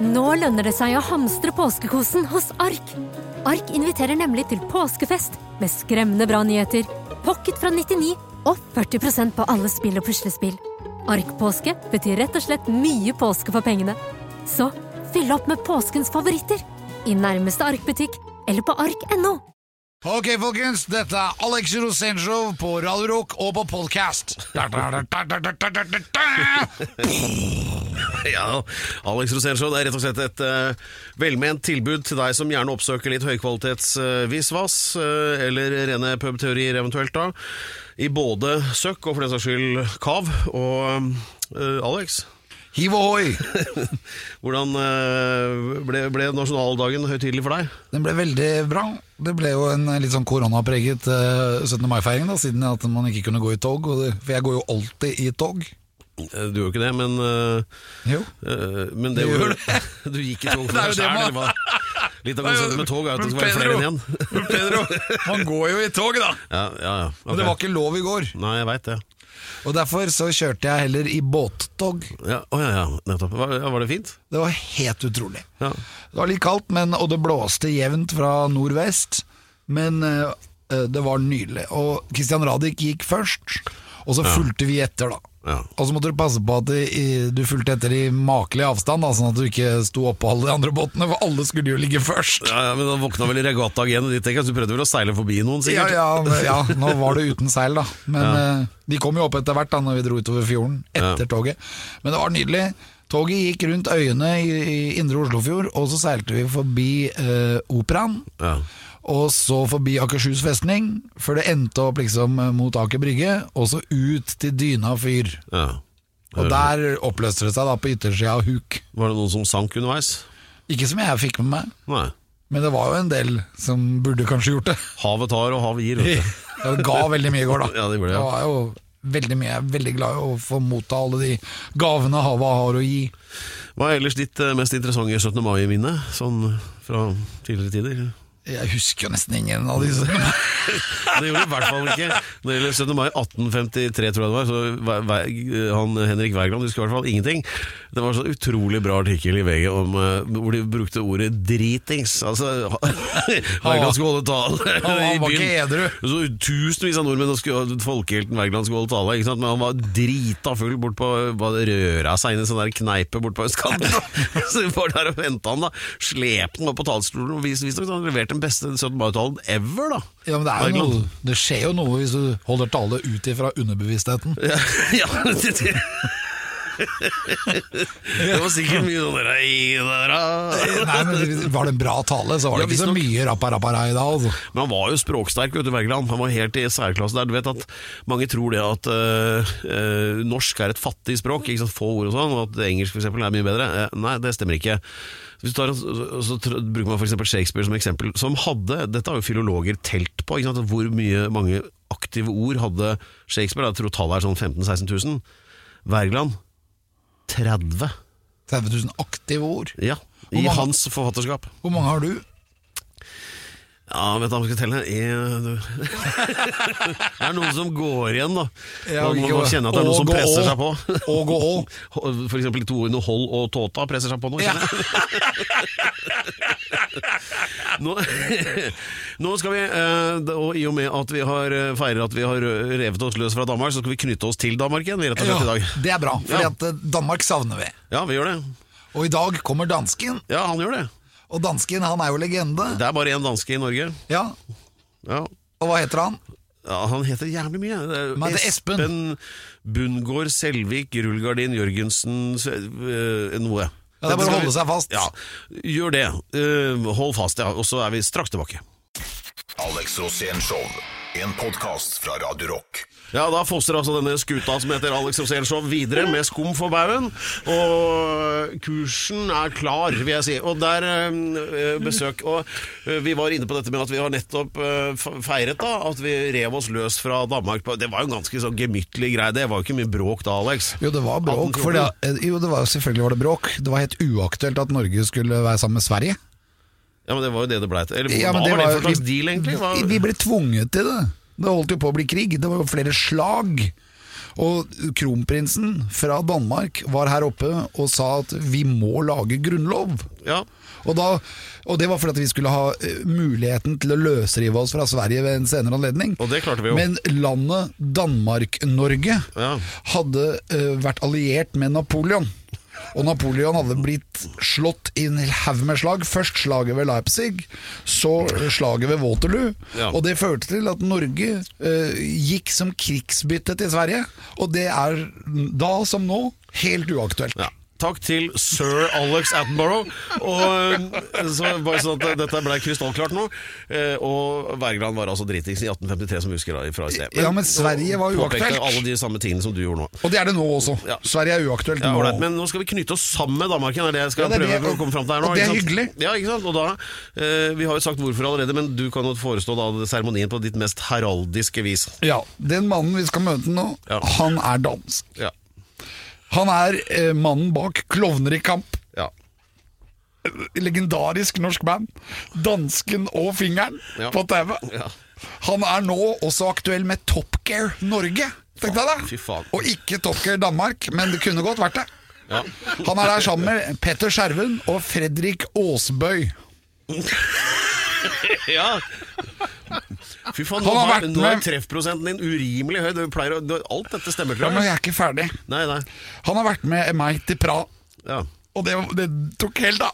Nå lønner det seg å hamstre påskekosen hos Ark. Ark inviterer nemlig til påskefest med skremmende bra nyheter, pocket fra 99 og 40% på alle spill og puslespill. Ark-påske betyr rett og slett mye påske for pengene. Så fyll opp med påskens favoritter i nærmeste Ark-butikk eller på ark.no. Ok, folkens, dette er Alex Rosénshow på Radio Rock og på podcast. Ja, Alex Rosénshow er rett og slett et uh, velment tilbud til deg som gjerne oppsøker litt høykvalitets uh, visvas, eh, eller rene pubteorier eventuelt da, i både søkk og for den saks skyld kav. Og uh, Alex, Hiv ohoi! hvordan ble, ble nasjonaldagen høytidelig for deg? Den ble veldig bra. Det ble jo en litt sånn koronapreget eh, 17. mai-feiring, siden at man ikke kunne gå i tog. For jeg går jo alltid i tog. Du gjør ikke det, men eh, Jo. eh, Men det Du gjorde gjør du. gikk i tog for Det er deg jo det sjæl, man- hva? Litt av konseptet med tog er at det skal være flere enn én. Pedro, man går jo i tog, da! Ja, ja, ja. Men det ok. var ikke lov i går. Nei, jeg veit det. Og derfor så kjørte jeg heller i båttog. Ja, å, ja, ja, nettopp. Var, ja, var det fint? Det var helt utrolig. Ja. Det var litt kaldt, men, og det blåste jevnt fra nordvest. Men eh, eh, det var nydelig. Og Christian Radich gikk først, og så fulgte vi etter, da. Ja. Og så måtte du passe på at i- du fulgte etter i makelig avstand, da, sånn at du ikke sto oppå alle de andre båtene, for alle skulle jo ligge først. Ja, ja, men Da våkna vel regattagenet ditt, tenker jeg, så du prøvde vel å seile forbi noen, sikkert? ja, ja, ja, nå var det uten seil, da. Men eh, de kom jo opp etter hvert da når vi dro utover fjorden etter toget. Men det var nydelig. Toget gikk rundt øyene i, i indre Oslofjord, og så seilte vi forbi eh, Operaen. Ja. Og så forbi Akershus festning, før det endte opp liksom mot Aker Brygge, og så ut til Dyna fyr. ja. Og der oppløste det seg da på yttersida av huk. Var det noen som sank underveis? Ikke som jeg fikk med meg, Nei. men det var jo en del som burde kanskje gjort det. Havet tar og havet gir, vet du. Ja, Det ga veldig mye i går, da. Ja, det det, ja. var jo veldig mye. Jeg er veldig glad i å få motta alle de gavene havet har å gi. Hva er ellers ditt eh, mest interessante 17. mai-minne, sånn fra tidligere tider? Jeg husker jo nesten ingen av disse. Det gjorde du i hvert fall ikke. Når det gjelder 17. mai 1853, tror jeg det var, så han Henrik Wergeland husker i hvert fall ingenting. Det var en så utrolig bra artikkel i VG om, eh, hvor de brukte ordet 'dritings'. Altså, Wergeland skulle holde tale i byen. Så Tusenvis av nordmenn og skulle, folkehelten Wergeland skulle holde tale, men han var drita full bort på det røra seg inn i en sånn der kneipe bort på østkanten. så vi var der og henta han, da. Slepte han opp på talerstolen og viste visstnok at han den beste 17. mai-talen ever, da. Ja, men det, er jo noe, det skjer jo noe hvis du holder tale ut ifra underbevisstheten. Ja, ja det, det. det var sikkert mye sånn. Nei, men Var det en bra tale, så var det Ja, ikke så nok... mye rappa-rappa i dag. Altså. Men han var jo språksterk, vet du, Wergeland. Han var helt i særklasse der. Du vet at Mange tror det at uh, uh, norsk er et fattig språk, ikke sant? få ord og sånn, og at engelsk for eksempel er mye bedre. Uh, nei, det stemmer ikke. Hvis du tar, så, bruker man for eksempel Shakespeare som eksempel, som hadde Dette har jo filologer telt på, hvor mye mange aktive ord hadde Shakespeare. Jeg tror tallet er sånn 15 000-16 000. Wergeland 30. 30 000 aktive ord. Ja, i mange- hans forfatterskap. Hvor mange har du? Ja, vet du hva jeg skal telle? Det er noen som går igjen, da. Man må kjenne at det er noen som presser seg på. Og gå og. For eksempel to ordene hold og tåta presser seg på nå. jeg. Nå, nå skal vi, eh, og i og med at vi har eh, feirer at vi har revet oss løs fra Danmark, så skal vi knytte oss til Danmark igjen, vi, rett og slett, i dag. det er bra, for Ja. Danmark savner vi. Ja, vi gjør det. Og i dag kommer dansken. Ja, han gjør det. Og dansken han er jo legende. Det er bare én danske i Norge. Ja, Ja, Og hva heter han? Ja, Han heter jævlig mye. Det er Men det er Espen. Bundgaard, Selvik, Rullgardin, Jørgensen s- øh, Noe. Ja, det er bare å Dette skal holde vi- seg fast. Ja, Gjør det. Øh, hold fast, ja. Og så er vi straks tilbake. Alex Rosén Show. En podkast fra Radio Rock. Ja, Da fostrer altså denne skuta som heter Alex Rosén videre med skum for baugen. Og kursen er klar, vil jeg si. Og der øh, besøk Og øh, vi var inne på dette med at vi har nettopp øh, feiret da at vi rev oss løs fra Danmark. Det var jo en ganske sånn gemyttlig greie. Det var jo ikke mye bråk da, Alex. Jo, det var bråk. Det, jo, det var, selvfølgelig var det bråk. Det var helt uaktuelt at Norge skulle være sammen med Sverige. Ja, men det var jo det det blei til. Eller Ja, hva var det for slags deal, egentlig? Hva? Vi, vi ble tvunget til det. Det holdt jo på å bli krig. Det var jo flere slag. Og kronprinsen fra Danmark var her oppe og sa at vi må lage grunnlov. Ja. Og, da, og det var fordi vi skulle ha eh, muligheten til å løsrive oss fra Sverige ved en senere anledning. Og det klarte vi jo. Men landet Danmark-Norge Ja. hadde uh, vært alliert med Napoleon. Og Napoleon hadde blitt slått i en haug med slag. Først slaget ved Leipzig, så slaget ved Waterloo. Ja. Og det førte til at Norge eh, gikk som krigsbytte til Sverige. Og det er da som nå helt uaktuelt. Ja. Takk til sir Alex Attenborough. Og eh, så bare sånn at Dette ble krystallklart nå. Eh, Og Wergeland var altså dritings i 1853, som vi husker fra i sted. Ja, men Sverige var uaktuelt. alle de samme tingene som du gjorde nå. Og det er det nå også. Ja. Sverige er uaktuelt Ja, nå. men nå skal vi knytte oss sammen med Danmarken. Er det jeg skal Ja, det prøve det, å komme fram til her nå. og det er hyggelig. Ja, ikke sant? Og da, eh, Vi har jo sagt hvorfor allerede, men du kan jo forestå da seremonien på ditt mest heraldiske vis. Ja, Den mannen vi skal møte nå, han er dansk. Ja. Han er eh, mannen bak Klovner i kamp. ja. Legendarisk norsk band. Dansken og Fingeren Ja. på TV. Ja. Han er nå også aktuell med Top Gear Norge. Tenk deg det! Faen. Og ikke Top Gear Danmark, men det kunne godt vært det. Ja. Han er der sammen med Petter Skjerven og Fredrik Aasbøy. ja. Fy faen, nå, Han har har, vært nå er med- treffprosenten din urimelig høy. Du pleier å, du, alt dette stemmer, Ja, tror men jeg. er ikke ferdig. Nei, nei. Han har vært med meg til Pra. Ja. Og det, det tok helt av.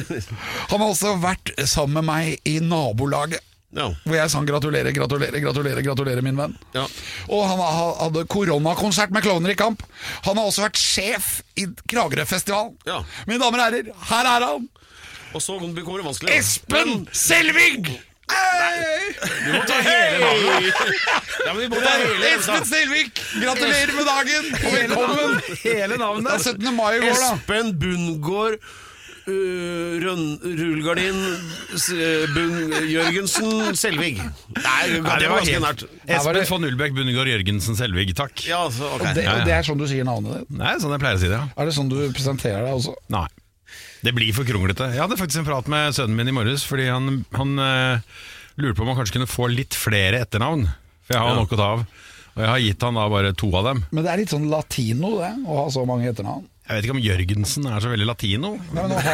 Han har også vært sammen med meg i nabolaget. Ja. Hvor jeg sang 'gratulerer, gratulerer, gratulerer', gratulerer min venn. Ja. Og han ha- hadde koronakonsert med Klovner i kamp. Han har også vært sjef i Kragerø-festivalen. Ja. Mine damer og herrer, her er han! Og så kommer det vanskelig. da. Espen Selvig! Du må ta hele navnet. Ja, men vi må ta hele Espen Selvik! Gratulerer med dagen! Og velkommen! Hele Det er navnet! 17. mai i går, da. Espen Bundgaard uh, Rønn, Rullegardin S- uh, Bund, Jørgensen Selvig. Nei, det var ganske nært. Her var det- Espen von Ulbæk Bundegård Jørgensen Selvig, takk. Ja, så, ok. Det, og det er sånn du sier navnet ditt? Nei, sånn jeg pleier å si det, ja. Er det sånn du presenterer deg også? Nei. Det blir for kronglete. Jeg hadde faktisk en prat med sønnen min i morges, fordi han, han uh, lurte på om han kanskje kunne få litt flere etternavn. For jeg har Ja. nok å ta av. Og jeg har gitt han da bare to av dem. Men det er litt sånn latino, det, å ha så mange etternavn. Jeg vet ikke om Jørgensen er så veldig latino. Nei, men å ha,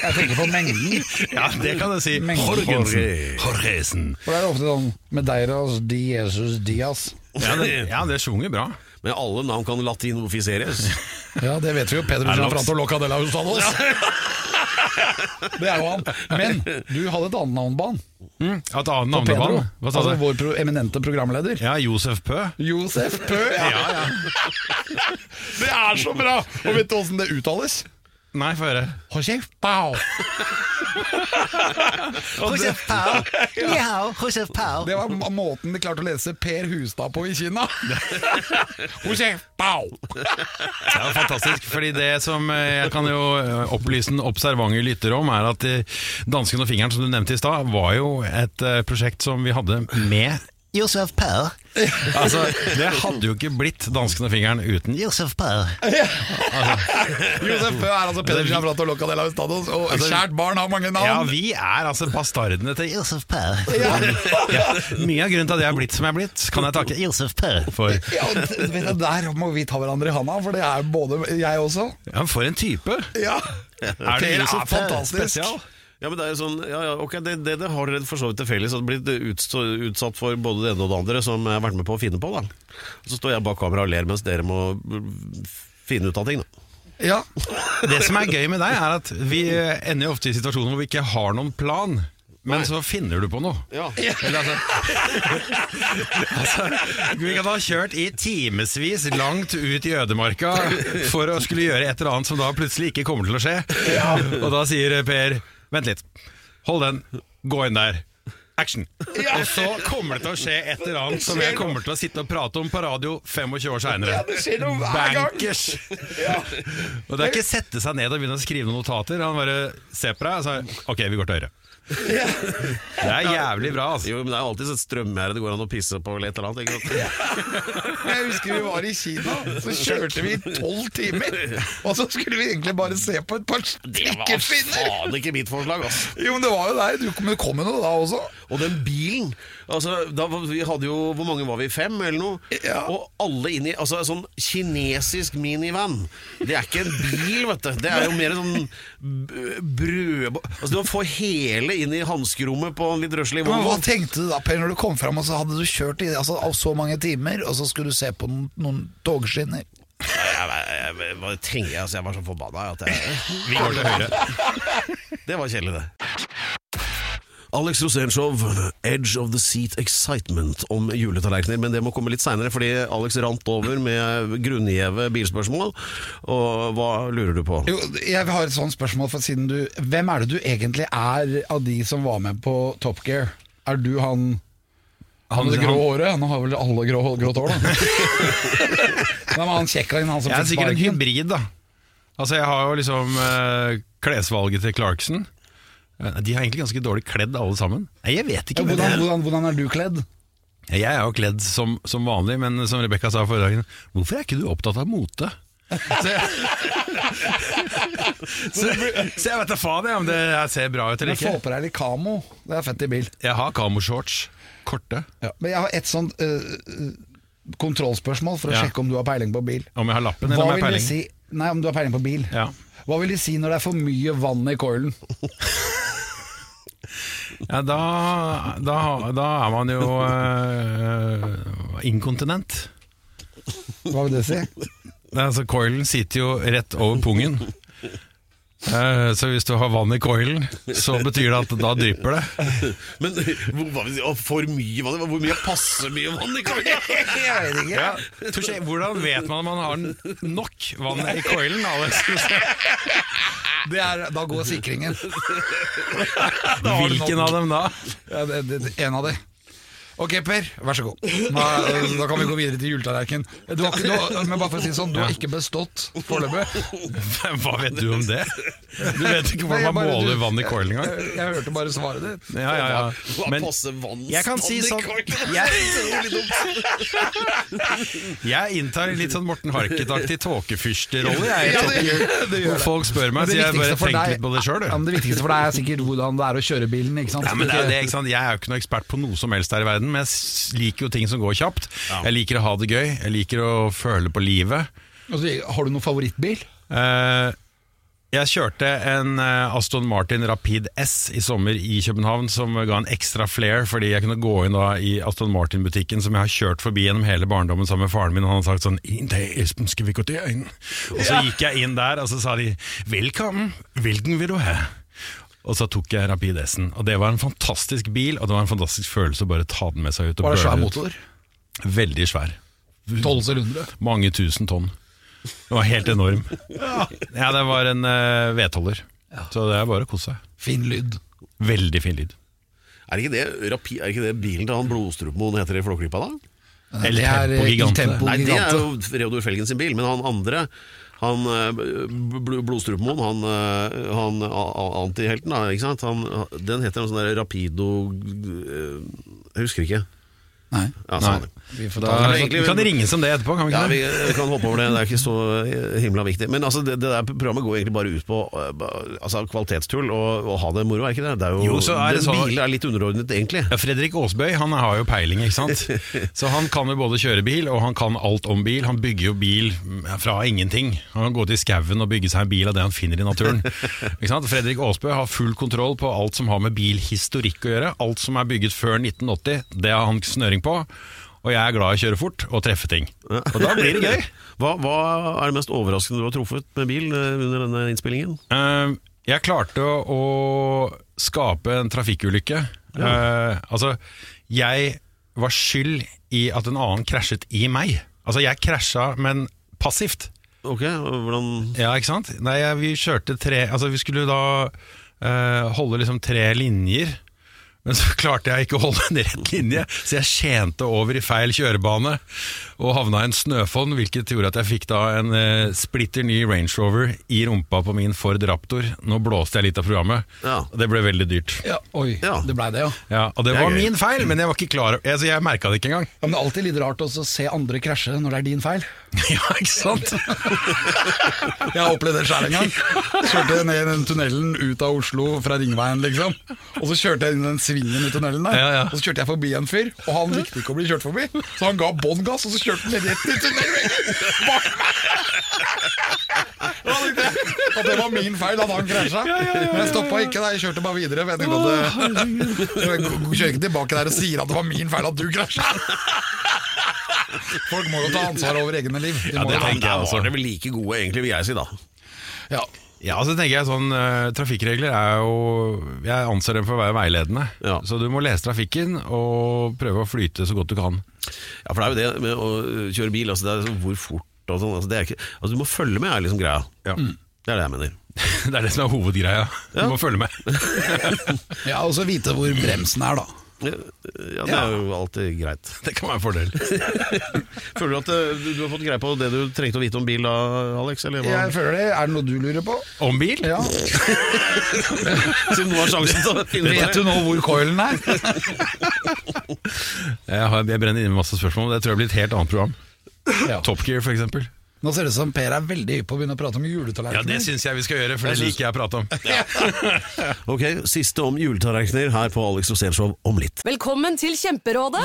jeg tenker på mengden. Ja, det kan jeg si. Mengden. Jorgensen. Jorgensen. For det er ofte sånn Medeiros di Jesus Diaz. Ja, det, ja, det sjunger bra. Men alle navn kan latinofiseres. Ja, det vet vi jo. Pedro Gianfranto Loca de la Hustados. Det er jo han. Men du hadde et annet navn på han. Mm. Et annet Pedro. Hva sa Altså vår pro eminente programleder. Ja, Josef Pø. Josef Pø. Ja. Det er så bra! Og vet du åssen det uttales? Nei, få høre. Josef Pau. Josef Pau. Ja, Josef Pau. Det var måten de klarte å lese Per Hustad på i Kina. Josef Pau. Det er fantastisk, fordi det som eh, jeg kan jo eh, opplyse den observante lytter om, er at eh, Dansken og fingeren, som du nevnte i stad, var jo et prosjekt som vi hadde med Josef Per. Altså, Det hadde jo ikke blitt danskende fingeren uten Josef Pau. Josef Pø er altså Peder Gianfranto Loca de la og kjært barn har mange navn. Ja, vi er altså bastardene til Josef Per. ja, Mye av grunnen til at jeg er blitt som jeg er blitt, kan jeg takke Josef Per for. Ja, og d- vet du, Der må vi ta hverandre i handa, for det er både jeg også. Ja, For en type! Ja, Er Per det er Josef Pø fantastisk. spesial? Ja, men det er jo sånn, ja, ja, ok, det, det, det har dere for så vidt til felles. At det blir utstå, utsatt for både det ene og det andre som jeg har vært med på å finne på. da Og Så står jeg bak kamera og ler mens dere må finne ut av ting. da Ja. Det som er gøy med deg, er at vi ender jo ofte i situasjoner hvor vi ikke har noen plan. Men så finner du på noe. Ja. Eller altså, altså Vi kan ha kjørt i timevis langt ut i ødemarka for å skulle gjøre et eller annet som da plutselig ikke kommer til å skje. Og da sier Per Vent litt. Hold den. Gå inn der. Action! Og så kommer det til å skje et eller annet som jeg kommer til å sitte og prate om på radio 25 år seinere. Bankers! Og det er ikke sette seg ned og begynne å skrive noen notater. Han bare ser på deg og sier Ok, vi går til høyre. Det er jævlig bra, altså. Jo, men det er jo alltid et strømgjerde det går an å pisse på eller et eller annet. Ikke sant? Jeg husker vi var i Kina, så kjørte vi i tolv timer. Og så skulle vi egentlig bare se på et par Det var faen ikke mitt forslag, altså. Jo, men det var jo der. Du kom, kom jo noe da også. Og den bilen altså, da, Vi hadde jo Hvor mange var vi? Fem, eller noe? Ja. Og alle inni Altså en sånn kinesisk minivan. Det er ikke en bil, vet du. Det er jo mer en sånn brød... Altså Du få hele inn i hanskerommet på en litt røslig Men hva tenkte du da, Per, når du kom fram og så hadde du kjørt i altså, av så mange timer, og så skulle du se på noen, noen togskinner? Jeg, jeg, jeg, jeg, altså, jeg var så forbanna at jeg Vi går til høyre. Det var kjedelig, det. Alex Rosénshow, Edge of the Seat Excitement om juletallerkener. Men det må komme litt seinere, fordi Alex rant over med grunngjeve bilspørsmål. Og hva lurer du på? Jo, jeg har et sånt spørsmål, for siden du Hvem er det du egentlig er av de som var med på Top Gear? Er du han han med det grå håret? Han har vel alle grå, grått hår, da. Nei, men han kjekkaen, han som Jeg er sikkert en hybrid, da. Altså, jeg har jo liksom eh, klesvalget til Clarkson. De har egentlig ganske dårlig kledd, alle sammen. Nei, jeg vet ikke. ja, hvordan, hvordan, hvordan er du kledd? jeg er jo kledd som, som vanlig, men som Rebekka sa forrige dagen, hvorfor er ikke du opptatt av mote? Så jeg, så, så jeg vet da faen jeg, om det ser bra ut eller ikke. Få på deg litt kamo. Det er fett i bil. Jeg har kamoshorts. Korte. Ja. Men jeg har et sånt uh, kontrollspørsmål for å Ja. sjekke om du har peiling på bil. Om jeg har lappen eller Hva om jeg har peiling. si Nei, om du har peiling på bil. Ja. Hva vil de si når det er for mye vann i coilen? Ja, da, da, da er man jo uh, inkontinent. Hva vil det si? Altså, coilen sitter jo rett over pungen. Eh, Så hvis du har vann i coilen, så betyr det at da drypper det. Men hvor, for mye vann? Hvor mye passer mye vann i coilen? Jeg vet ikke. Ja, Touché, hvordan vet man om man har nok vann i coilen? Det er, da går sikringen. Hvilken av dem da? Ja, det, det, en av de. Ok, Per, vær så god. Da, da kan vi gå videre til juletallerken. Du har ikke, du men bare for å si sånn, du har ikke bestått foreløpig. Hva vet du om det? Du vet ikke hvordan man bare- måler du- vann i coil engang? Jeg, jeg hørte bare svaret ditt. Ja, ja, ja. Men vann jeg kan si sånn jeg, jeg inntar litt sånn Morten Harket-aktig tåkefyrsterolle. Jeg, i Ja, Top det det gjør Hvor det. folk spør meg, så jeg bare tenker litt på det sjøl. Det viktigste for deg er sikkert hvordan det er å kjøre bilen. Ikke sant? Ja, men det er det, ikke sant? Jeg er jo ikke noe ekspert på noe som helst her i verden, men jeg liker jo ting som går kjapt. Jeg liker å ha det gøy, jeg liker å føle på livet. Altså, har du noen favorittbil? Eh, jeg kjørte en eh, Aston Martin Rapid S i sommer i København, som ga en ekstra flair, fordi jeg kunne gå inn da i Aston Martin-butikken, som jeg har kjørt forbi gjennom hele barndommen sammen med faren min, og han har sagt sånn «Inn til Espen, skal vi gå til inn?» Og så gikk jeg inn der, og så sa de 'Velkommen, hvilken vil du ha?' Og så tok jeg Rapid S-en, og det var en fantastisk bil, og det var en fantastisk følelse å bare ta den med seg ut. og Var det svær motor? Veldig svær. Tolv sylindere? Mange tusen tonn. Det var helt enorm. Ja, ja det var en uh, vedholder. Så det er bare å kose seg. Fin lyd. Veldig fin lyd. Er ikke det, rapi, er ikke det bilen til han Blodstrupmoen heter i Flåklypa, da? Eller Det er, Tempo eh, Gigante. Nei, det er jo Reodor Felgen sin bil, men han andre han eh, Bl- Blodstrupemoen, han, eh, han antihelten, da, ikke sant? Han, den heter noe sånn der Rapido eh, Jeg husker ikke. Nei. Ja, Nei. Vi får ta men egentlig- vi kan ringe som det etterpå, kan vi Ja, vi kan hoppe over det, det er ikke så himla viktig. Men altså, det, det der programmet går egentlig bare ut på eh, altså, kvalitetstull og, og ha det moro, er ikke det? det er jo, Jo, så er det sånn- bilen er litt underordnet, egentlig. Ja, Fredrik Aasbøy han har jo peiling, ikke sant? Så han kan jo både kjøre bil, og han kan alt om bil. Han bygger jo bil fra ingenting. Han kan gå til skauen og bygge seg en bil av det han finner i naturen. Ikke sant? Fredrik Aasbøy har full kontroll på alt som har med bilhistorikk å gjøre. Alt som er bygget før 1980, det har han snøring på. Og jeg er glad i å kjøre fort og treffe ting. Og da blir det gøy. Hva, hva er det mest overraskende du har truffet med bil eh, under denne innspillingen? Eh, jeg klarte å, skape en trafikkulykke. Eh, altså, jeg var skyld i at en annen krasjet i meg. Altså, jeg krasja, men passivt. Ok, hvordan Ja, ikke sant? Nei, jeg- vi kjørte tre Altså, vi skulle da eh, holde liksom tre linjer Men så klarte jeg ikke å holde en rett linje, så jeg skjente over i feil kjørebane og havna i en snøfonn, hvilket gjorde at jeg fikk da en eh, splitter ny Range Rover i rumpa på min Ford Raptor. Nå blåste jeg litt av programmet, Ja. og det ble veldig dyrt. Ja, oi, Ja. det blei det, ja. Ja, og det Det er var gøy. min feil, men jeg var ikke klar over altså, Jeg merka det ikke engang. ja. Men det er alltid litt rart også å se andre krasje når det er din feil. ja, ikke sant? Jeg har opplevd det sjøl en gang. Kjørte ned i den tunnelen ut av Oslo fra Ringveien, liksom. Og så kjørte jeg inn i den svingen i tunnelen der. Ja, ja. Og så kjørte jeg forbi en fyr, og han likte ikke å bli kjørt forbi. Så han ga bånn gass, og så kjørte den rett i tunnelveggen! Og det var min feil at han krasja. Men jeg stoppa ikke, da. Jeg kjørte bare videre. Jeg jeg kjører ikke tilbake der og sier at det var min feil at du krasja. Folk må jo ta ansvar over egne liv. De Ja, det Der også. var det vel like gode, egentlig, vil jeg si, da. ja. Ja, så tenker jeg sånn eh, Trafikkregler er jo Jeg anser dem for å være veiledende. Ja. Så du må lese trafikken og prøve å flyte så godt du kan. Ja, for det er jo det med å øh, kjøre bil, altså, det er liksom, hvor fort og sånn. Altså, det er ikke, altså, du må følge med, er liksom greia. Ja. Det er det jeg mener. Det er det som er hovedgreia. Du Ja. må følge med. Ja, og så vite hvor bremsen er, da. Ja, ja, det er jo alltid greit. Det kan være en fordel. Føler du at øh, du, du har fått greie på det du trengte å vite om bil da, Alex? Eller hva? Jeg føler det. Er det noe du lurer på? Om bil? Ja. Siden du har sjansen til å finne det. Vet du nå hvor coilen er? Jeg, har, jeg brenner inne med masse spørsmål. Det tror jeg blir et helt annet program. Ja. Top Gear, for eksempel. Nå ser det ut som Per er veldig hypp på å begynne å prate om Ja, det syns jeg vi skal gjøre, for det liker jeg å prate om. Ok, Siste om juletallerkener her på Alex Rosénshow om litt. Velkommen til Kjemperådet!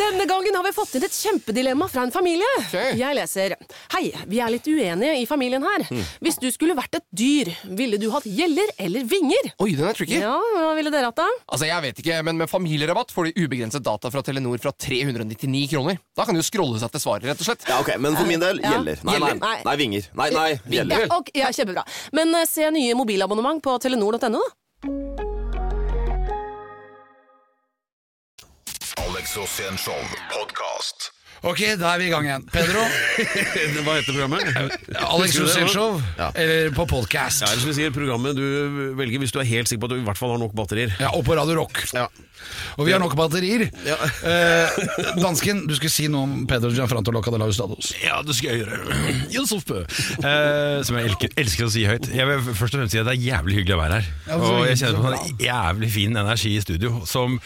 Denne gangen har vi fått inn et kjempedilemma fra en familie. Jeg leser Hei, vi er litt uenige i familien her. Hvis du skulle vært et dyr, ville du hatt gjeller eller vinger? Oi, den er tricky. Ja, Hva ville dere hatt, da? Altså, jeg vet ikke, men Med familierabatt får de ubegrenset data fra Telenor fra 399 kroner. Da kan de jo scrolle seg til svaret, rett og slett. Ja, ok, Men for min del Ja. Nei, nei, nei. nei, vinger. Nei, nei, Ja, ok, ja, kjempebra. Men eh, se nye mobilabonnement på telenor.no, da. Alex Rosén Show podkast. Ok, da er vi i gang igjen. Pedro, Hva heter programmet? Alex du det, Rosénshow, Ja. eller på podcast. Ja, eller som vi sier, programmet du velger hvis du er helt sikker på at du i hvert fall har nok batterier. Ja, og på Radio Rock. Ja. Og vi har nok batterier. Ja. Eh, dansken, du skulle si noe om Pedro Gianfranto Loca de la Ustados. Ja, det skal jeg gjøre. Yusuf Bø. Eh, som jeg elsker, elsker å si høyt. Jeg vil først og fremst si at det er jævlig hyggelig å være her. Ja, og jeg kjenner på en jævlig fin energi i studio, som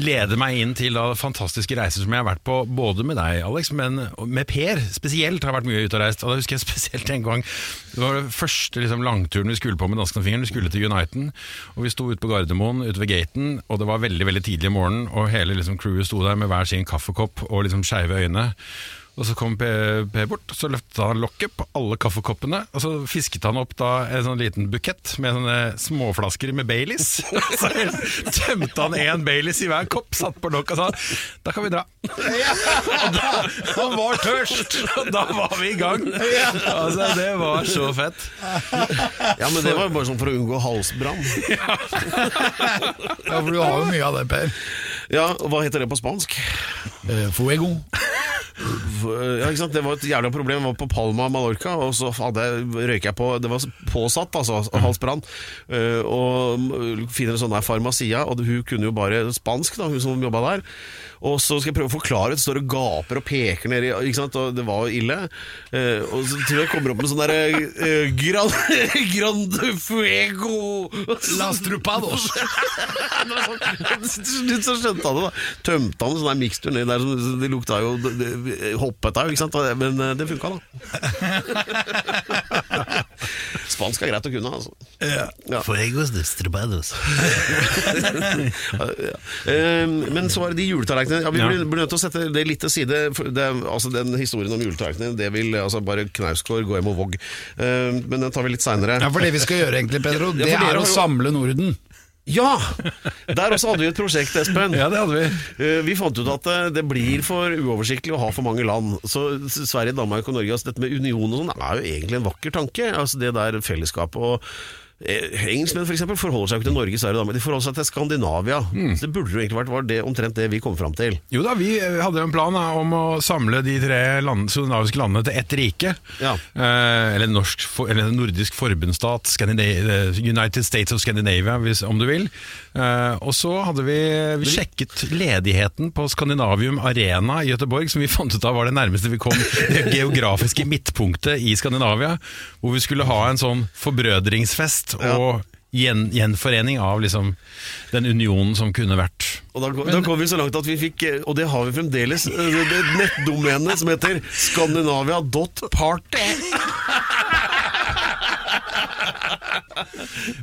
leder meg inn til da, fantastiske reiser som jeg har vært på, både med deg, Alex, men med Per spesielt har jeg vært mye ute og reist. Og da husker jeg spesielt en gang Det var den første liksom, langturen vi skulle på med Dansken og Fingeren. Vi skulle til Uniten, og vi sto ute på Gardermoen, ute ved gaten, og det var veldig veldig tidlig i morgen, og hele liksom, crewet sto der med hver sin kaffekopp og liksom skeive øyne. Og så kom Per, per bort, så løftet han lokket på alle kaffekoppene, og så fisket han opp da en sånn liten bukett med sånne småflasker med Baileys. Så tømte han én Baileys i hver kopp, satt på lokket og sa da kan vi dra. Han var tørst! Og da var vi i gang. Altså, det var så fett. ja, men det var bare sånn for å unngå halsbrann. Ja, for du har jo mye av det, Per. Ja, og Hva heter det på spansk? Eh, fuego. Ja, ikke sant? Det var et jævla problem. Jeg var på Palma, Mallorca, og så hadde jeg, røyk jeg på Det var påsatt, altså, halsbrann. Eh, og finner en sånn der farmasia, og hun kunne jo bare spansk, da, hun som jobba der. Og så skal jeg prøve å forklare, det står og gaper og peker ned i ikke sant? Og det var jo ille. Eh, og så tror jeg jeg kommer opp med sånn derre uh, gran, Grande fuego! Las trupados. Til slutt så skjønte han det, da. Tømte han en sånn mikstur nedi der, det lukta jo det, Hoppet av, ikke sant. Men eh, det funka, da. Spansk er greit å kunne, altså. Ja. Fuegos destrubados. Ja. Eh, Men så var det de juletallerkenene. Ja, vi blir, blir nødt til å sette det litt til side. Det, altså Den historien om juletallerkenene, det vil altså bare Knausgård gå hjem og Våg. Eh, Men den tar vi litt seinere. Ja, for det vi skal gjøre egentlig, Pedro, det Ja, er å samle Norden. Ja! Der også hadde vi et prosjekt, Espen. Ja, det hadde vi. Eh, Vi fant ut at eh, det blir for uoversiktlig å ha for mange land. Så Sverige, Danmark og Norge, altså dette med union og sånn, er jo egentlig en vakker tanke. Altså Det der fellesskapet. Og Engelskmenn for eksempel, forholder seg jo ikke til Norge, Sverige men De forholder seg til Skandinavia. Mm. Så det burde jo egentlig vært var det, omtrent det vi kom fram til. Jo da, vi eh, hadde en plan da, om å samle de tre land, skandinaviske landene til ett rike. Ja. Eh, eller, norsk, eller nordisk forbundsstat, eh, United States of Scandinavia, hvis, om du vil. Eh, og så hadde vi, vi sjekket ledigheten på Skandinavium Arena i Gøteborg, som vi fant ut av var det nærmeste vi kom det geografiske midtpunktet i Skandinavia, hvor vi skulle ha en sånn forbrødringsfest og gjen, gjenforening av liksom, den unionen som kunne vært. Og da, da kom vi så langt at vi fikk, eh, og det har vi fremdeles, eh, det nettdomenet som heter skandinavia.party.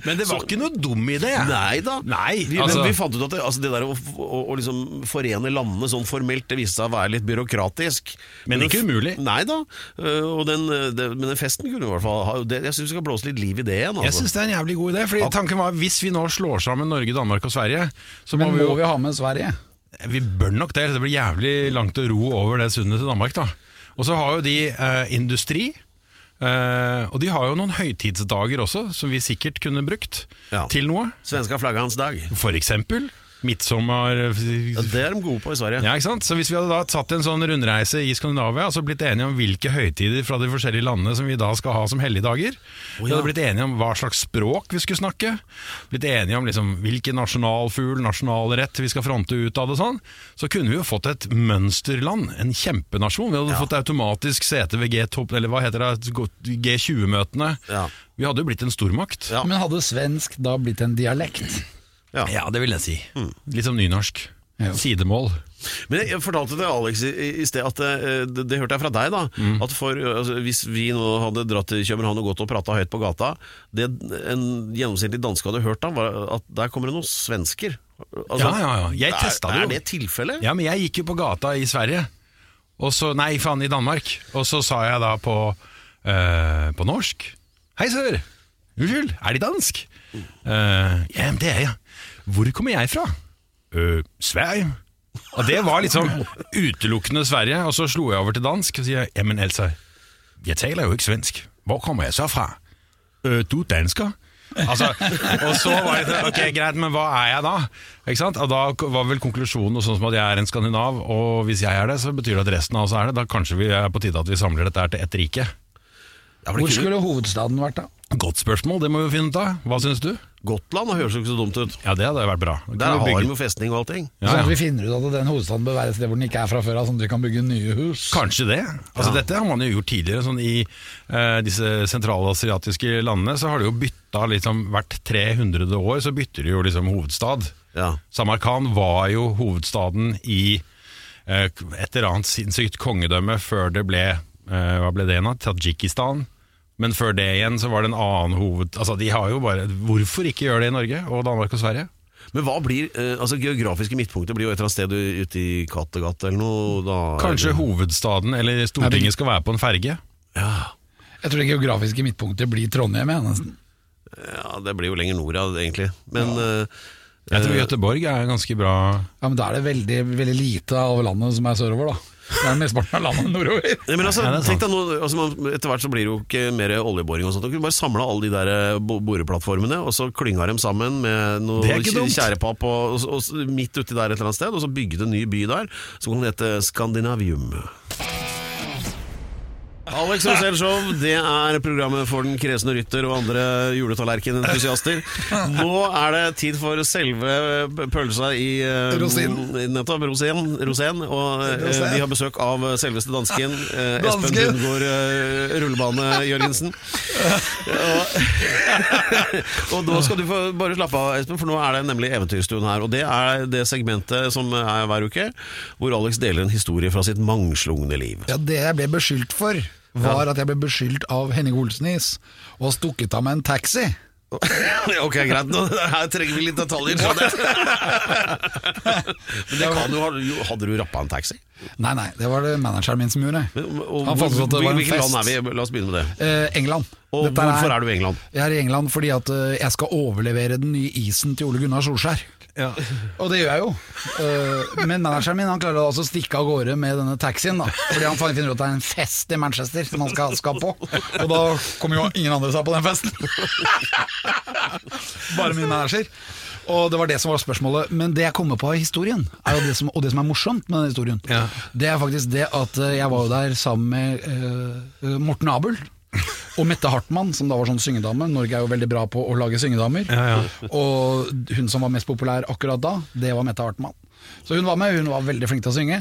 Men det var ikke noe dum idé. Nei da. Nei, vi, altså- men vi fant ut at det, altså det der å, å, å liksom forene landene sånn formelt, det viste seg å være litt byråkratisk. Men ikke umulig. Nei da. øh, Og den, øh, det, men den festen kunne i hvert fall ha det, Jeg syns vi skal blåse litt liv i det igjen. Jeg Altså. syns det er en jævlig god idé. Fordi tanken var Hvis vi nå slår sammen Norge, Danmark og Sverige, så må Men vi jo må vi ha med Sverige? Vi bør nok det. Det blir jævlig langt å ro over det sundet til Danmark, da. Og så har jo de eh, industri. Eh, og de har jo noen høytidsdager også, som vi sikkert kunne brukt Ja. til noe. Svenska flaggans dag. For eksempel midtsommer Ja, det er de gode på i Sverige. Ja, ikke sant? Så Hvis vi hadde da tatt en sånn rundreise i Skandinavia og så blitt enige om hvilke høytider fra de forskjellige landene som vi da skal ha som helligdager Vi hadde blitt enige om hva slags språk vi skulle snakke, blitt enige om liksom hvilken nasjonalfugl, nasjonalrett vi skal fronte ut av det sånn, så kunne vi jo fått et mønsterland, en kjempenasjon. Vi hadde fått automatisk sete ved G-topp, eller hva heter det, G20-møtene. Ja. Vi hadde jo blitt en stormakt. Ja. Men hadde svensk da blitt en dialekt? Ja, det vil jeg si. Litt som nynorsk. Ja. Sidemål. Men jeg fortalte til Alex i, i sted at eh, det, det hørte jeg fra deg, da. Mm. At for, altså, Hvis vi nå hadde dratt til København og gått og prata høyt på gata Det en gjennomsnittlig danske hadde hørt, da var at der kommer det noen svensker. Altså, Ja, ja, ja. Jeg er- testet det jo. Er det tilfellet? Ja, men jeg gikk jo på gata i Sverige og så, Nei, faen, i Danmark Og så sa jeg da på eh, På norsk Hei sør, unnskyld, er De dansk? Eh, ja, men det er jeg Hvor kommer jeg fra? Uh, Sverige Og det var liksom utelukkende Sverige Og så slo jeg over til dansk Og sier, ja men Elsa, Jeg taler jo ikke svensk Hvor kommer jeg så fra? Uh, du er dansker Altså, og så var det ok, greit, men hva er jeg da? Ikke sant? Og da var vel konklusjonen sånn som at jeg er en skandinav, og hvis jeg er det, så betyr det at resten av oss er det. Da kanskje vi er på tide at vi samler dette her til ett rike. Ja, Hvor kunne- skulle hovedstaden vært da? Godt spørsmål, det må vi finne ut av. Hva syns du? Gotland høres jo ikke så dumt ut. Ja, det hadde vært bra. Der har bygge- de jo festning og allting. ja, Sånn at vi finner ut at den hovedstaden bør være et sted hvor den ikke er fra før av, sånn at vi kan bygge nye hus. Kanskje det. Altså Dette har man jo gjort tidligere. Sånn I eh, disse sentralasiatiske landene så har det jo bytta liksom hvert 300 år, så bytter de jo liksom hovedstad. Ja. Samarkand var jo hovedstaden i eh, et eller annet sinnssykt kongedømme før det ble eh, Hva ble det igjen? da? Tadsjikistan. Men før det igjen så var det en annen hoved... Altså de har jo bare Hvorfor ikke gjøre det i Norge og Danmark og Sverige? Men hva blir eh, altså Geografiske midtpunkter blir jo et eller annet sted ute i Kattegat eller noe. Da, Kanskje hovedstaden eller Stortinget skal være på en ferge? Ja. Jeg tror det geografiske midtpunktet blir Trondheim, jeg, nesten. Ja, det blir jo lenger nord, ja, egentlig. Men eh, Jeg tror Göteborg er ganske bra Ja, Men da er det veldig, veldig lite av landet som er sørover, da. Det er mesteparten av landet nordover. Men altså, Ja, tenk deg nå, altså, Etter hvert så blir det jo ikke mer oljeboring. og sånt. Du kunne bare samla alle de der eh, boreplattformene og så klynga dem sammen med noe tjærepapp og, og, og midt uti der et eller annet sted, og så bygget en ny by der som kan hete Skandinavium. Alex Rosell Show, det er programmet for den kresne rytter og andre juletallerkenentusiaster. Nå er det tid for selve pølsa i uh, Rosin. Nettopp, Rosén. Rosén Og uh, vi har besøk av selveste dansken. uh, Espen. Lundgaard uh, Rullebane Jørgensen. og, og nå skal du få bare slappe av, Espen, for nå er det nemlig Eventyrstuen her. Og det er det segmentet som er hver uke, hvor Alex deler en historie fra sitt mangslungne liv. Ja, Det jeg ble beskyldt for, var at jeg ble beskyldt av Henning Olsenis og stukket av med en taxi. ok, greit. Nå, her trenger vi litt detaljer. Men det kan jo, hadde du rappa en taxi? Nei, nei, det var det manageren min som gjorde. Han fant ut at det var en Hvilket land er vi? La oss begynne med det. Eh, England. Og Dette er- hvorfor er du i England? Jeg er i England fordi at eh, jeg skal overlevere den nye isen til Ole Gunnar Solskjær. Og det gjør jeg jo. Eh, Men manageren min han klarer altså å stikke av gårde med denne taxien. da Fordi han finner ut at det er en fest i Manchester som han skal, skal på. Og da kommer jo ingen andre seg på den festen. Bare min manager. Og det var det som var spørsmålet. Men det jeg kommer på i historien, er det som, og det som er morsomt med den historien, Ja. det er faktisk det at eh, jeg var jo der sammen med uh, Morten Abel. Og Mette Hartmann, som da var sånn syngedame. Norge er jo veldig bra på å lage syngedamer. Og hun som var mest populær akkurat da, det var Mette Hartmann. Så hun var med, hun var veldig flink til å synge.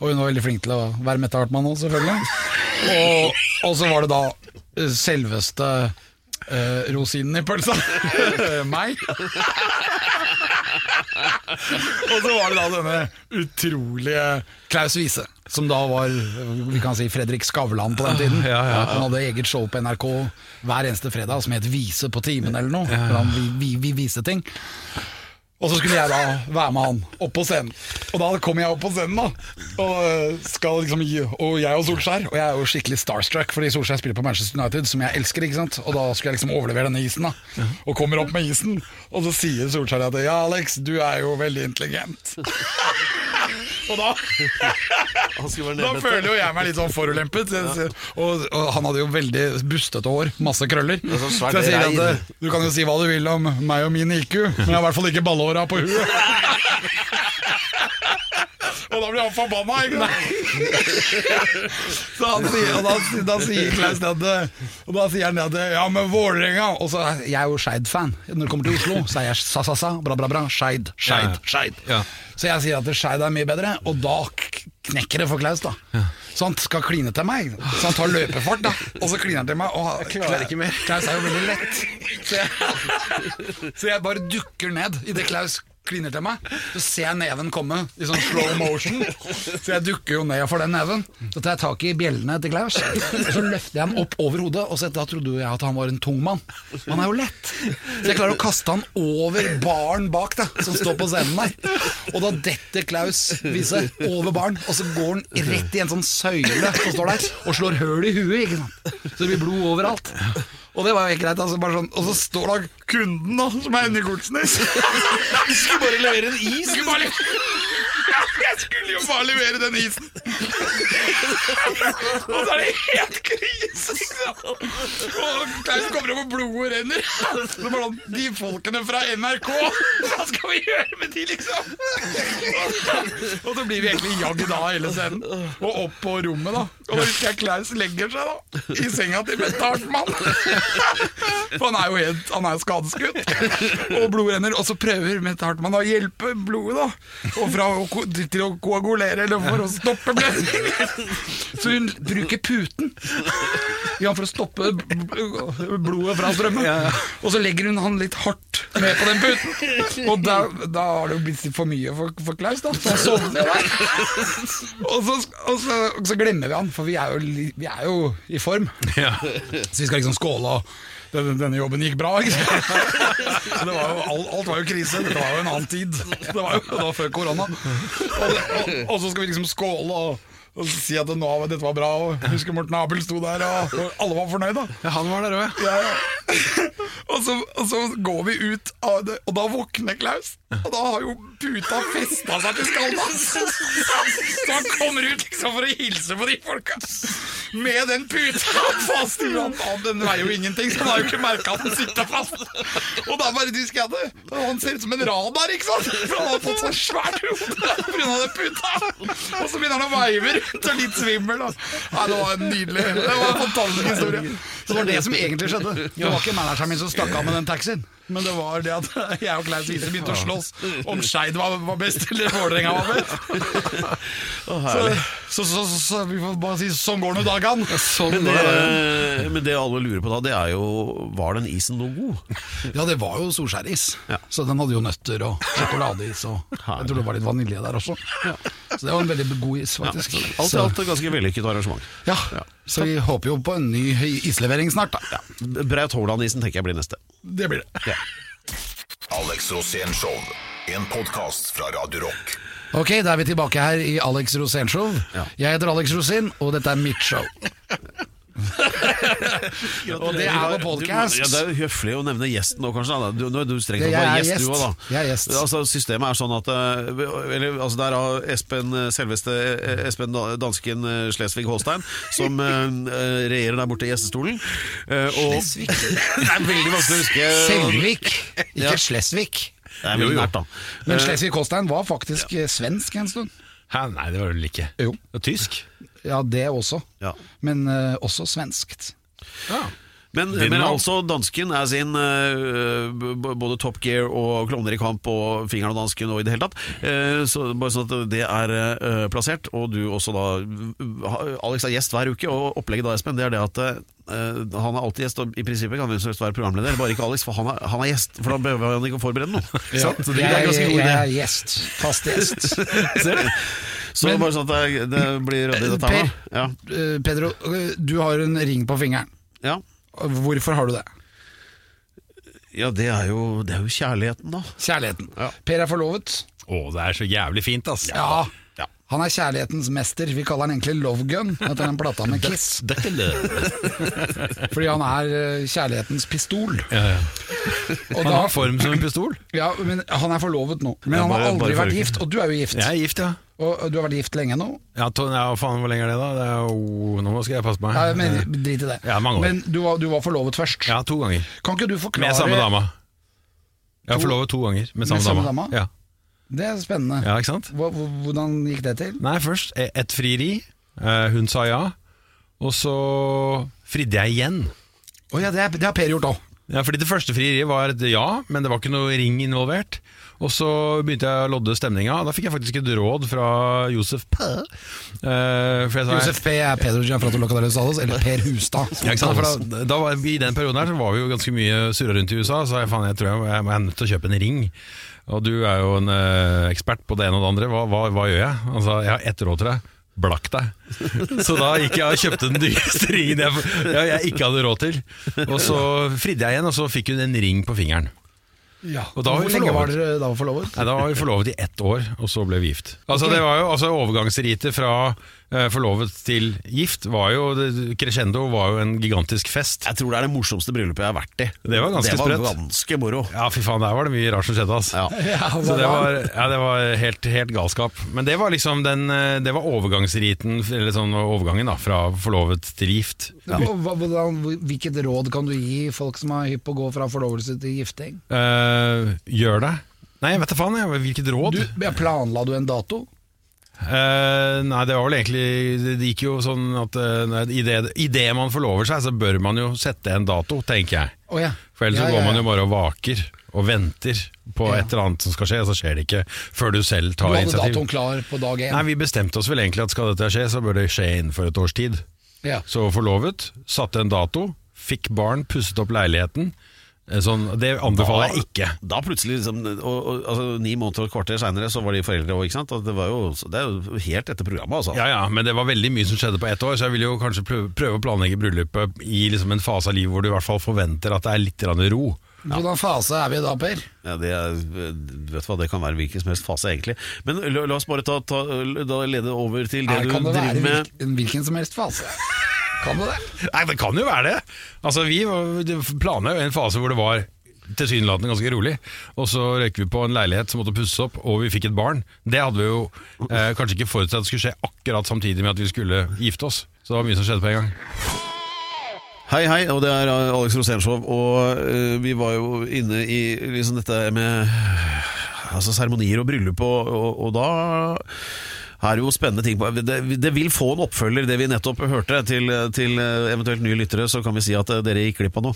Og hun var veldig flink til å være Mette Hartmann òg, selvfølgelig. Og, og så var det da eh, selveste Uh, rosinen i pølsa. Meg. Og så var det da denne utrolige Klaus Wiese, som da var vi kan si Fredrik Skavlan på den tiden. Han hadde eget show på NRK hver eneste fredag som het Vise på timen eller noe. Han vi, vi, vi viste ting. Og så skulle jeg da være med han opp på scenen. Og da kom jeg opp på scenen, da. Og, skal liksom og jeg og Solskjær. Og jeg er jo skikkelig starstruck, fordi Solskjær spiller på Manchester United, som jeg elsker. ikke sant? Og da skulle jeg liksom overlevere denne isen, da. Og kommer opp med isen, og så sier Solskjær at ja, Alex, du er jo veldig intelligent. og da da føler jo jeg meg litt sånn forulempet. Og, og han hadde jo veldig bustete hår, masse krøller. sånn Så jeg sier at eh, du kan jo si hva du vil om meg og min IQ, men jeg har i hvert fall ikke ballehåra på huet. Og da blir han forbanna, ikke sant? Så han sier, og da, da sier Klaus det Og da sier han det Ja, men Vålerenga Og så jeg er jo Skeid-fan. Når det kommer til Oslo, så er jeg sa-sa-sa, bra, bra, bra. Skeid, Skeid, Skeid. Ja. Så jeg sier at Skeid er mye bedre, og da knekker det for Klaus, da. Så han skal kline til meg. Så han tar løpefart, da. Og så kliner han til meg. Og jeg klarer ikke mer. Klaus er jo veldig lett. Så jeg, så jeg bare dukker ned idet Klaus kliner til meg. Så ser jeg neven komme i sånn slow motion. Så jeg dukker jo ned for den neven. Så tar jeg tak i bjellene til Klaus, og så løfter jeg han opp over hodet. Og så da trodde jeg at han var en tung mann. Men han er jo lett. Så jeg klarer å kaste han over baren bak, da, som står på scenen der. Og da detter Klaus Wiese over baren, og så går han rett i en sånn søyle som står der, og slår høl i huet. ikke sant? Så det blir blod overalt. Og det var jo helt greit. Altså, bare sånn. Og så står da kunden, da, som er Henrik Olsnes. Du skulle bare levere en is. Skulle bare le- Jeg skulle jo bare levere den isen. Og så er det helt krise. Og Klaus kommer opp og blodet renner. De folkene fra NRK, hva skal vi gjøre med de, liksom? Og så blir vi egentlig jagd av hele scenen. Og opp på rommet, da. Og da husker jeg Klaus legger seg da i senga til Mette Hartmann. For han er jo helt Han er skadeskutt. Og blodet renner. Og så prøver Mette Hartmann å hjelpe blodet, da. Og fra ko- til å koagulere, eller for å stoppe blødningen. Så hun bruker puten ja, for å stoppe blodet fra strømmen. Og så legger hun han litt hardt med på den puten. Og da, da har det jo blitt for mye for, for Klaus, da. Så han sovner der. Og så, og, så, og så glemmer vi han, for vi er jo, vi er jo i form. Så vi skal liksom skåle og denne, denne jobben gikk bra, ikke sant? Var jo, alt, alt var jo krise. Dette var jo en annen tid. Det var jo det var før korona. Og, og, og så skal vi liksom skåle og, og si at nå, dette var bra. Og husker Morten Abel sto der, og, og alle var fornøyd. da Ja, han var der òg, ja, ja. og, så, og så går vi ut det, og da våkner Klaus. Og da har jo puta festa seg til skallen. Så han kommer ut liksom for å hilse på de folka. Med den puta fast i han, Den veier jo ingenting, så han har jo ikke merka at den sitter fast. Og da bare husker jeg det. Han ser ut som en radar, ikke sant? For han har fått så svært hode pga. den puta. Og så begynner han å veive rundt og litt svimmel. Nei, det var en nydelig Det var en fantastisk historie. Så det var det som egentlig skjedde. Det var ikke manageren min som stakk av med den taxien. Men det var det at jeg og Klaus Wiese begynte å slåss om Skeid var, var best eller Vålerenga var best. Så, så, så, så, så vi får bare si sånn går nå dagene. Men det, men det alle lurer på da, det er jo Var den isen noe god? Ja, det var jo solskjæris. Ja. Så den hadde jo nøtter og sjokoladeis. Og jeg tror det var litt vanilje der også. Så det var en veldig god is, faktisk. Alt i alt et ganske vellykket arrangement. Ja, så vi håper jo på en ny islevering snart, da. Braut Haaland-isen tenker jeg blir neste. Det blir det. Alex Rosénshow, En podkast fra Radio Rock. Ok, da er vi tilbake her i Alex Rosénshow. Ja. Jeg heter Alex Rosin, og dette er mitt show. Og det er på podcast. Du, ja, det er jo høflig å nevne gjesten nå, kanskje. Da. Du, nå er du strengt tatt bare gjest, du òg, da. Jeg er gjest. Altså, systemet er sånn at eh, eller, altså, Der har Espen, eh, selveste eh, Espen dansken eh, Slesvig-Holstein, som regjerer der borte i gjestestolen. Og, Slesvig? det er veldig vanskelig å huske. Selvik, ikke Ja. Slesvig. Det er veldig nært, da. Men Eh, Slesvig-Holstein var faktisk ja. svensk en stund. Hæ, nei, det var det vel ikke. Jo. Det var tysk? Ja, det også. Ja. Men eh, også svenskt. Men, men altså dansken er sin eh, b- både Top Gear og Klovner i kamp og Fingeren og dansken og i det hele tatt. Eh, så bare sånn at det er eh, plassert. Og du også da ha- Alex er gjest hver uke, og opplegget da, Espen, det er det at eh, han er alltid gjest, og i prinsippet kan hvem som helst være programleder, bare ikke Alex, for han er, han er gjest. For da behøver han ikke å forberede noe. Sant? Så det er Jeg, ganske jeg, idé. er gjest. Fast gjest. Ser du? Så bare sånn at det, det blir ryddig dette her. Per. Ja. Eh, Pedro, du har en ring på fingeren. Ja. Hvorfor har du det? ja, det er jo, det er jo kjærligheten, da. Kjærligheten. Ja. Per er forlovet. Å, det er så jævlig fint, ass. Ja. Ja. Han er kjærlighetens mester. Vi kaller han egentlig Love Gun etter den plata med Kiss. Fordi han er eh, kjærlighetens pistol. Ja, ja. Og Han da, har form som en pistol. ja, men han er forlovet nå. Men han har aldri vært gift. Og du er jo gift. Jeg er gift, ja. Og du har vært gift lenge nå. Ja, to, ja faen, hvor lenge er det, da? Det er oh, nå skal jeg passe meg. Ja, men Drit i det. Ja, mange år. Men du var, du var forlovet først. Ja, to ganger. Kan ikke du forklare Med samme dama. Jeg har forlovet to ganger med samme, Med samme dama. dama? Ja. Det er spennende. ja, ikke sant? Hvordan gikk det til? Nei, først et ett frieri. Eh, hun sa ja. Og så fridde jeg igjen. Å ja, det, er, det har Per gjort òg. Ja, fordi Det første frieriet var et ja, men det var ikke noe ring involvert. Og så begynte jeg å lodde stemninga, da fikk jeg faktisk et råd fra Josef P. Uh, Josef P. er Pedro Gianfratto Salos, eller Per Hustad. Ja, da, da var, I den perioden her så var vi jo ganske mye surra rundt i USA, så jeg, faen, jeg tror jeg, jeg, jeg er nødt til å kjøpe en ring. Og du er jo en uh, ekspert på det ene og det andre. Hva, hva, hva gjør jeg? Altså, jeg har ett råd til deg. Blakk deg. Så da gikk jeg og kjøpte den dyreste ringen jeg, jeg, jeg ikke hadde råd til. Og så fridde jeg igjen, og så fikk hun en ring på fingeren. Ja. Og da var vi Hvor lenge var forlovet. dere da forlovet? Nei, Da var vi forlovet i ett år, og så ble vi gift. Altså det var jo, altså Overgangsritet fra forlovet til gift var jo Crescendo var jo en gigantisk fest. Jeg tror det er det morsomste bryllupet jeg har vært i. Det var ganske sprøtt. det var sprøtt. ganske moro. Ja, fy faen, der var det mye rart som skjedde. Altså. Ja. Ja, Så det var, ja, det var helt, helt galskap. Men det var liksom den eh, Det var overgangsriten, eller sånn overgangen da fra forlovet til gift. Ja. hvilket råd kan du gi folk som er hypp på å gå fra forlovelse til gifting? Uh, gjør det? Nei, jeg vet da faen. Jeg. Hvilket råd? Du, planla du en dato? Eh, nei, det var vel egentlig Det gikk jo sånn at uh, Idet man forlover seg, så bør man jo sette en dato, tenker jeg. Oh, ja. For ellers Ja, så ja, går man jo bare og vaker og venter på Ja. et eller annet som skal skje, og så skjer det ikke før du selv Du tar hadde initiativ. datoen klar på dag én? Nei, Vi bestemte oss vel egentlig at skal dette skje, så bør det skje innenfor et års tid. Ja. Så forlovet, satte en dato, fikk barn, pusset opp leiligheten. Eh, Sånn, det anbefaler jeg ikke. Da plutselig, liksom, og, og, altså, ni måneder og et kvarter seinere, så var de foreldre òg, ikke sant? Og Det, jo, det er jo helt etter programmet, altså. Ja, ja, Men det var veldig mye som skjedde på ett år, så jeg vil jo kanskje prøve, prøve å planlegge bryllupet i liksom en fase av livet hvor du i hvert fall forventer at det er litt ro. ro. Hvordan fase er vi da, Per? Ja, det, er, du vet hva, det kan være hvilken som helst fase, egentlig. Men la, la oss bare ta, ta, da lede over til det Nei, du kan det være hvilken, hvilken som helst fase? Kan det det? Nei, det kan jo være det. Altså, Vi planla jo en fase hvor det var tilsynelatende ganske rolig. Og så røyker vi på en leilighet som måtte pusses opp, og vi fikk et barn. Det hadde vi jo eh, kanskje ikke forutsett skulle skje akkurat samtidig med at vi skulle gifte oss. Så det var mye som skjedde på en gang. Hei, hei, og det er Alex Rosénshow, og uh, vi var jo inne i liksom dette med altså seremonier og bryllup, og, og, og da er jo spennende ting på det, det vil få en oppfølger, det vi nettopp hørte. Til, til eventuelt nye lyttere, så kan vi si at eh, dere gikk glipp av noe.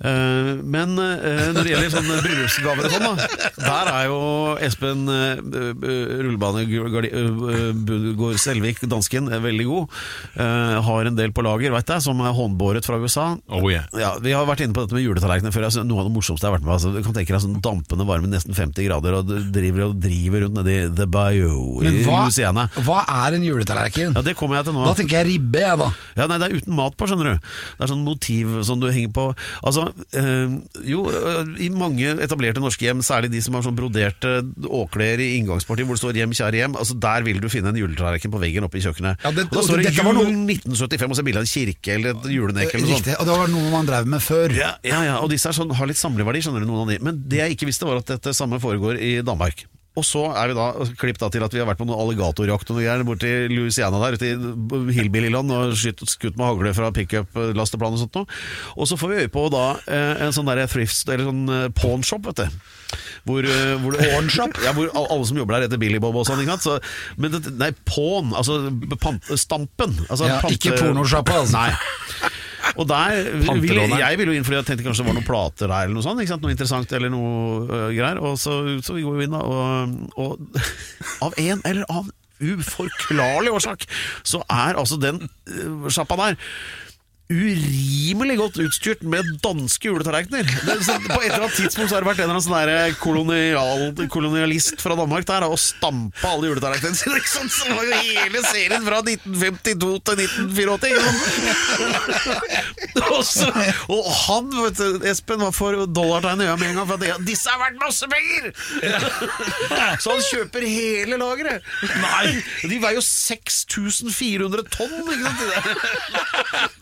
Eh, Men eh, når det gjelder sånne bryllupsgaver og sånn, da, der er jo Espen eh, eh, Rullebane eh, Selvik, dansken, veldig god. Eh, Har en del på lager, veit jeg, som er håndbåret fra USA. Oh yeah. Ja, Vi har vært inne på dette med juletallerkener før. Altså, noe av det morsomste jeg har vært med. Altså, du kan tenke deg sånn dampende varme, nesten 50 grader, og driver og driver rundt nedi The Bayou i Men hva. Louisiana. Hva er en juletallerken? Ja, Det kommer jeg til nå. Da tenker jeg ribbe, jeg, da. Ja, nei, det er uten mat på, skjønner du. Det er sånn motiv som du henger på. Altså, øh, jo, øh, i mange etablerte norske hjem, særlig de som har sånn broderte åklær i inngangspartiet hvor det står 'hjem, kjære hjem', altså der vil du finne en juletallerken på veggen oppe i kjøkkenet. Ja, det- og da står det jul noe- 1975 og så bilde av en kirke eller et julenek eller noe sånt. Riktig. Og det var noe man drev med før. Ja, ja, ja, og disse sånn, har litt samleverdi, skjønner du, noen av de. Men det jeg ikke visste var at dette samme foregår i Danmark. Og så er vi da klipp da til at vi har vært på noen alligatorjakt og noe greier borti Louisiana der, ute i Hillbillyland og skutt, skutt med hagle fra pickup-lasteplan og sånt noe. Og så får vi øye på da eh, en sånn der thrift, eller sånn pawnshop, vet du. Hvor, eh, hvor? Ja, hvor alle som jobber der heter Billy Bob og sånn, ikke sant. Så, men det, nei, pawn, altså pant, stampen. Altså, Ja, ikke pornosjappa, altså. Nei. Og der vil, Jeg ville jo inn fordi jeg tenkte kanskje det var noen plater der eller noe sånt. Noe interessant eller noe uh, greier. Og så, så vi går jo inn da, og, og av en eller annen uforklarlig årsak så er altså den uh, sjappa der urimelig godt utstyrt med danske juletallerkener. Er sånn- På et eller annet tidspunkt så har det vært en eller annen sånn der kolonial, kolonialist fra Danmark der og stampa alle juletallerkenene sine. Ikke sant? Så var jo hele serien fra 1952 til 1984. og, så, og han, vet du, Espen, var for dollartegn i øya med en gang. For at det, disse har vært masse penger! så han kjøper hele lageret. Nei! De veier jo 6400 tonn, ikke sant?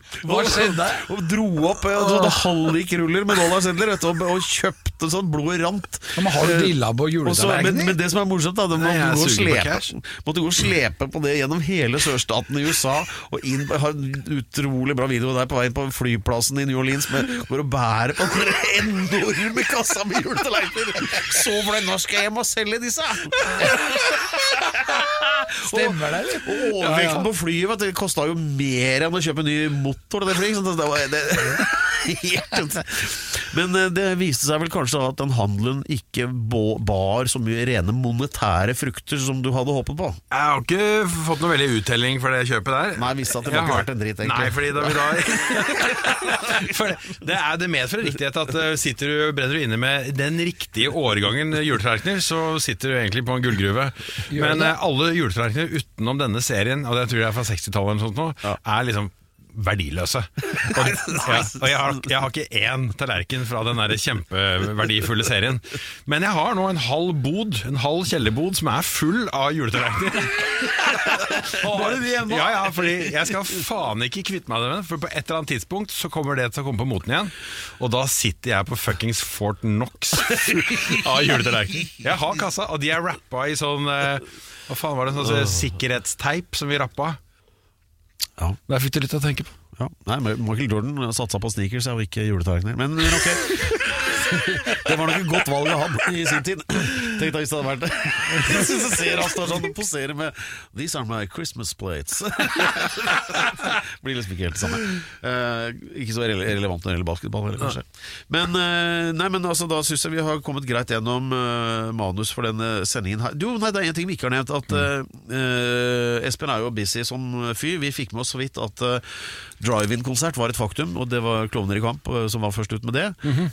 Hva skjedde? Og dro opp og så hadde hallikruller med dollarsedler og, og kjøpte sånn blodet rant. Ja, men har du dilla på så- men, men det som er morsomt, da, det Nei, jeg måtte gå, slepe, måtte gå og slepe på det gjennom hele sørstaten i USA. Og inn, har en utrolig bra video der på vei på flyplassen i New Orleans med hvor og bærer på den enorme kassa med juletallerkener. Så fornøyd nå skal jeg hjem og selge disse! Stemmer det, eller? Og overvekten på flyet vet det kosta jo mer enn å kjøpe en ny motor til det flyet. Sånn, det var, det, men eh, det viste seg vel kanskje at den handelen ikke bar så mye rene monetære frukter som du hadde håpet på. Jeg har ikke fått noe veldig uttelling for det kjøpet der. Nei, visste at det var ikke vært verdt en drit, egentlig. Nei, fordi da vi da For det, det, er, det medfører riktighet at eh, sitter du, brenner du inne med den riktige årgangen juletallerkener, så sitter du egentlig på en gullgruve. Men eh, alle juletallerkener utenom denne serien, og det tror jeg er fra 60-tallet eller noe sånt nå, er liksom verdiløse. Og, ja, og jeg, har, jeg har ikke én tallerken fra den der kjempeverdifulle serien. Men jeg har nå en halv bod, en halv kjellerbod, som er full av juletallerkener. Ja, ja, fordi jeg skal faen ikke kvitte meg med det, for på et eller annet tidspunkt så kommer det til å komme på moten igjen, og da sitter jeg på fuckings Fort Knox av juletallerkener. Jeg har kassa, og de er rappa i sånn eh, Hva faen var det, sånn sikkerhetsteip som vi rappa? Ja. Der fikk du litt å tenke på. Ja. Nei, Michael Jordan satsa på sneakers og ikke juletallerkener. Men, men ok. Det var nok et godt valg av han i sin tid. Tenk deg hvis det hadde vært det. Så ser han står sånn og poserer med 'These are my Christmas plates'. Blir liksom ikke helt det samme. Uh, ikke så rele relevant når det gjelder basketball, heller, kanskje. Men, uh, nei, men altså, da syns jeg vi har kommet greit gjennom uh, manus for denne sendingen her. Jo, nei, det er en ting vi ikke har nevnt. At Espen er jo busy som fyr. Vi fikk med oss så vidt at drive-in-konsert var et faktum, og det var Klovner i kamp som var først ut med det.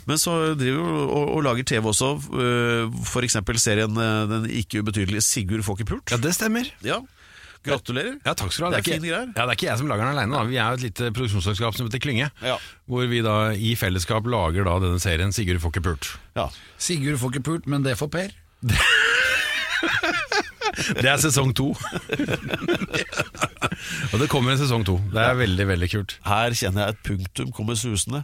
Men så driver vi og, og lager TV også, uh, f.eks. serien eh, den ikke ubetydelige Sigurd får ikke pult. Ja, det stemmer. Ja. Gratulerer. Ja, takk skal du ha. Det er ikke, er ikke, ja, det er ikke jeg som lager den alene. Da. Vi er jo et lite produksjonsselskap som heter Klynge. Ja. Hvor vi da i fellesskap lager da denne serien Sigurd får ikke pult. Ja. Sigurd får ikke pult, men det får Per. Det er sesong to. Og det kommer en sesong to. Det er veldig, veldig kult. Her kjenner jeg et punktum kommer susende.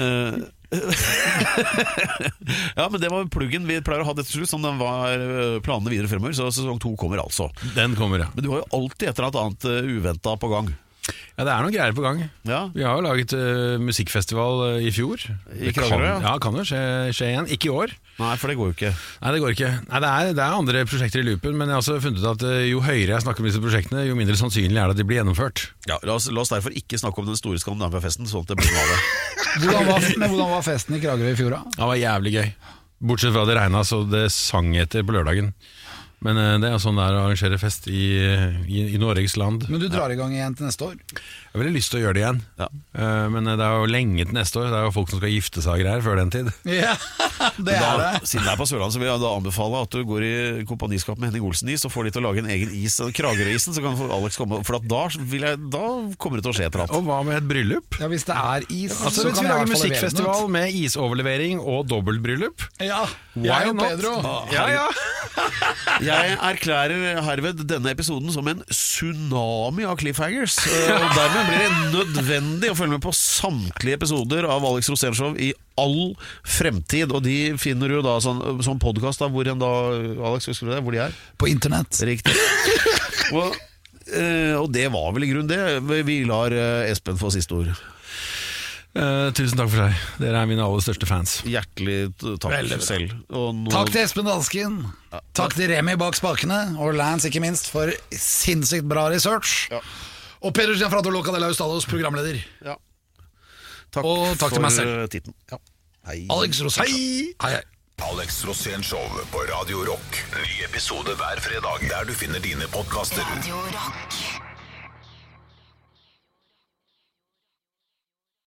Eh, ja, men det var pluggen. Vi pleier å ha det til slutt, som den var eh, planene videre fremover. Så sesong to kommer altså. Den kommer, ja. Men du har jo alltid et eller annet annet uventa på gang. Ja, Det er noen greier på gang. Ja. Vi har jo laget uh, musikkfestival uh, i fjor. I Kragerø, kan, ja. ja. kan jo skje, skje igjen. Ikke i år. Nei, for det går jo ikke. Nei, det går ikke. Nei, det, er, det er andre prosjekter i loopen, men jeg har også funnet ut at uh, jo høyere jeg snakker om disse prosjektene, jo mindre sannsynlig er det at de blir gjennomført. Ja, la, oss, la oss derfor ikke snakke om den store Skandinavia-festen, sånn at det blir noe av det. Hvordan var, hvordan var festen i Kragerø i fjor, da? Det var jævlig gøy. Bortsett fra det regna så det sang etter på lørdagen. Men eh, det er sånn det er å arrangere fest i, i, i Norges land. Men du drar i gang igjen til neste år? Jeg har veldig lyst til å gjøre det igjen, Ja. uh, men det er jo lenge til neste år. Det er jo folk som skal gifte seg og greier før den tid. Ja, det er Da, det. siden det er på Sørlandet, så vil jeg da anbefale at du går i kompaniskap med Henning Olsen Is og får de til å lage en egen is. Kragerø-isen, så kan Alex komme For at da, vil jeg, da kommer det til å skje et eller annet. Og hva med et bryllup? Ja, Hvis det er is, Altså så så kan vi lage musikkfestival med isoverlevering og dobbeltbryllup. Ja, Why jeg og not? Pedro. Ja, ja. Jeg erklærer herved denne episoden som en tsunami av cliffhangers. eh, Og dermed blir det nødvendig å følge med på samtlige episoder av Alex Rosénshow i all fremtid. Og de finner du da sånn, sånn podkast. Hvor en da, Alex, husker du det? Hvor de er? På internett. Riktig. Og, eh, og det var vel i grunnen det. Vi lar eh, Espen få siste ord. Eh, tusen takk for seg. Dere er mine aller største fans. Hjertelig takk Veldig selv. Og nå- Takk til Espen Dansken. Takk til Remi bak spakene, og Lance ikke minst, for sinnssykt bra research. Ja. Og Per Christian Frato Loca de Laustados, programleder. Ja. Takk, Og takk til meg selv. eh, titten. Hei. Alex Rosén. Hei, hei. Alex Rosén Show på Radio Rock. Ny episode hver fredag der du finner dine podkaster. Radio Rock.